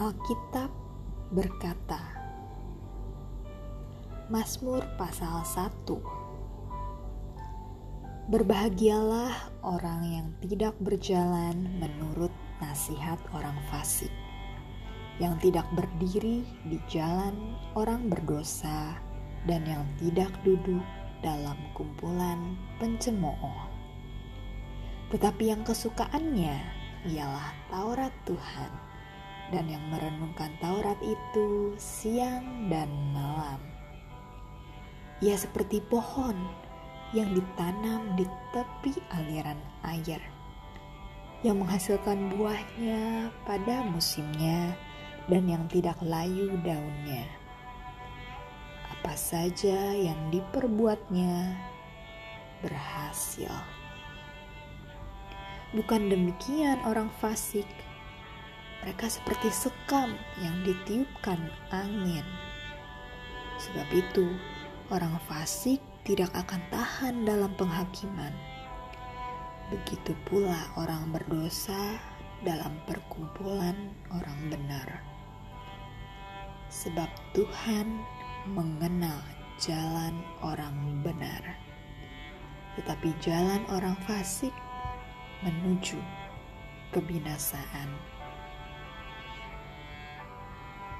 Alkitab berkata, Mazmur pasal 1 Berbahagialah orang yang tidak berjalan menurut nasihat orang fasik, yang tidak berdiri di jalan orang berdosa, dan yang tidak duduk dalam kumpulan pencemooh. Tetapi yang kesukaannya ialah Taurat Tuhan, dan yang merenungkan Taurat itu siang dan malam ia seperti pohon yang ditanam di tepi aliran air, yang menghasilkan buahnya pada musimnya dan yang tidak layu daunnya. Apa saja yang diperbuatnya berhasil. Bukan demikian orang fasik. Mereka seperti sekam yang ditiupkan angin. Sebab itu, orang fasik tidak akan tahan dalam penghakiman. Begitu pula orang berdosa dalam perkumpulan orang benar. Sebab Tuhan mengenal jalan orang benar, tetapi jalan orang fasik menuju kebinasaan.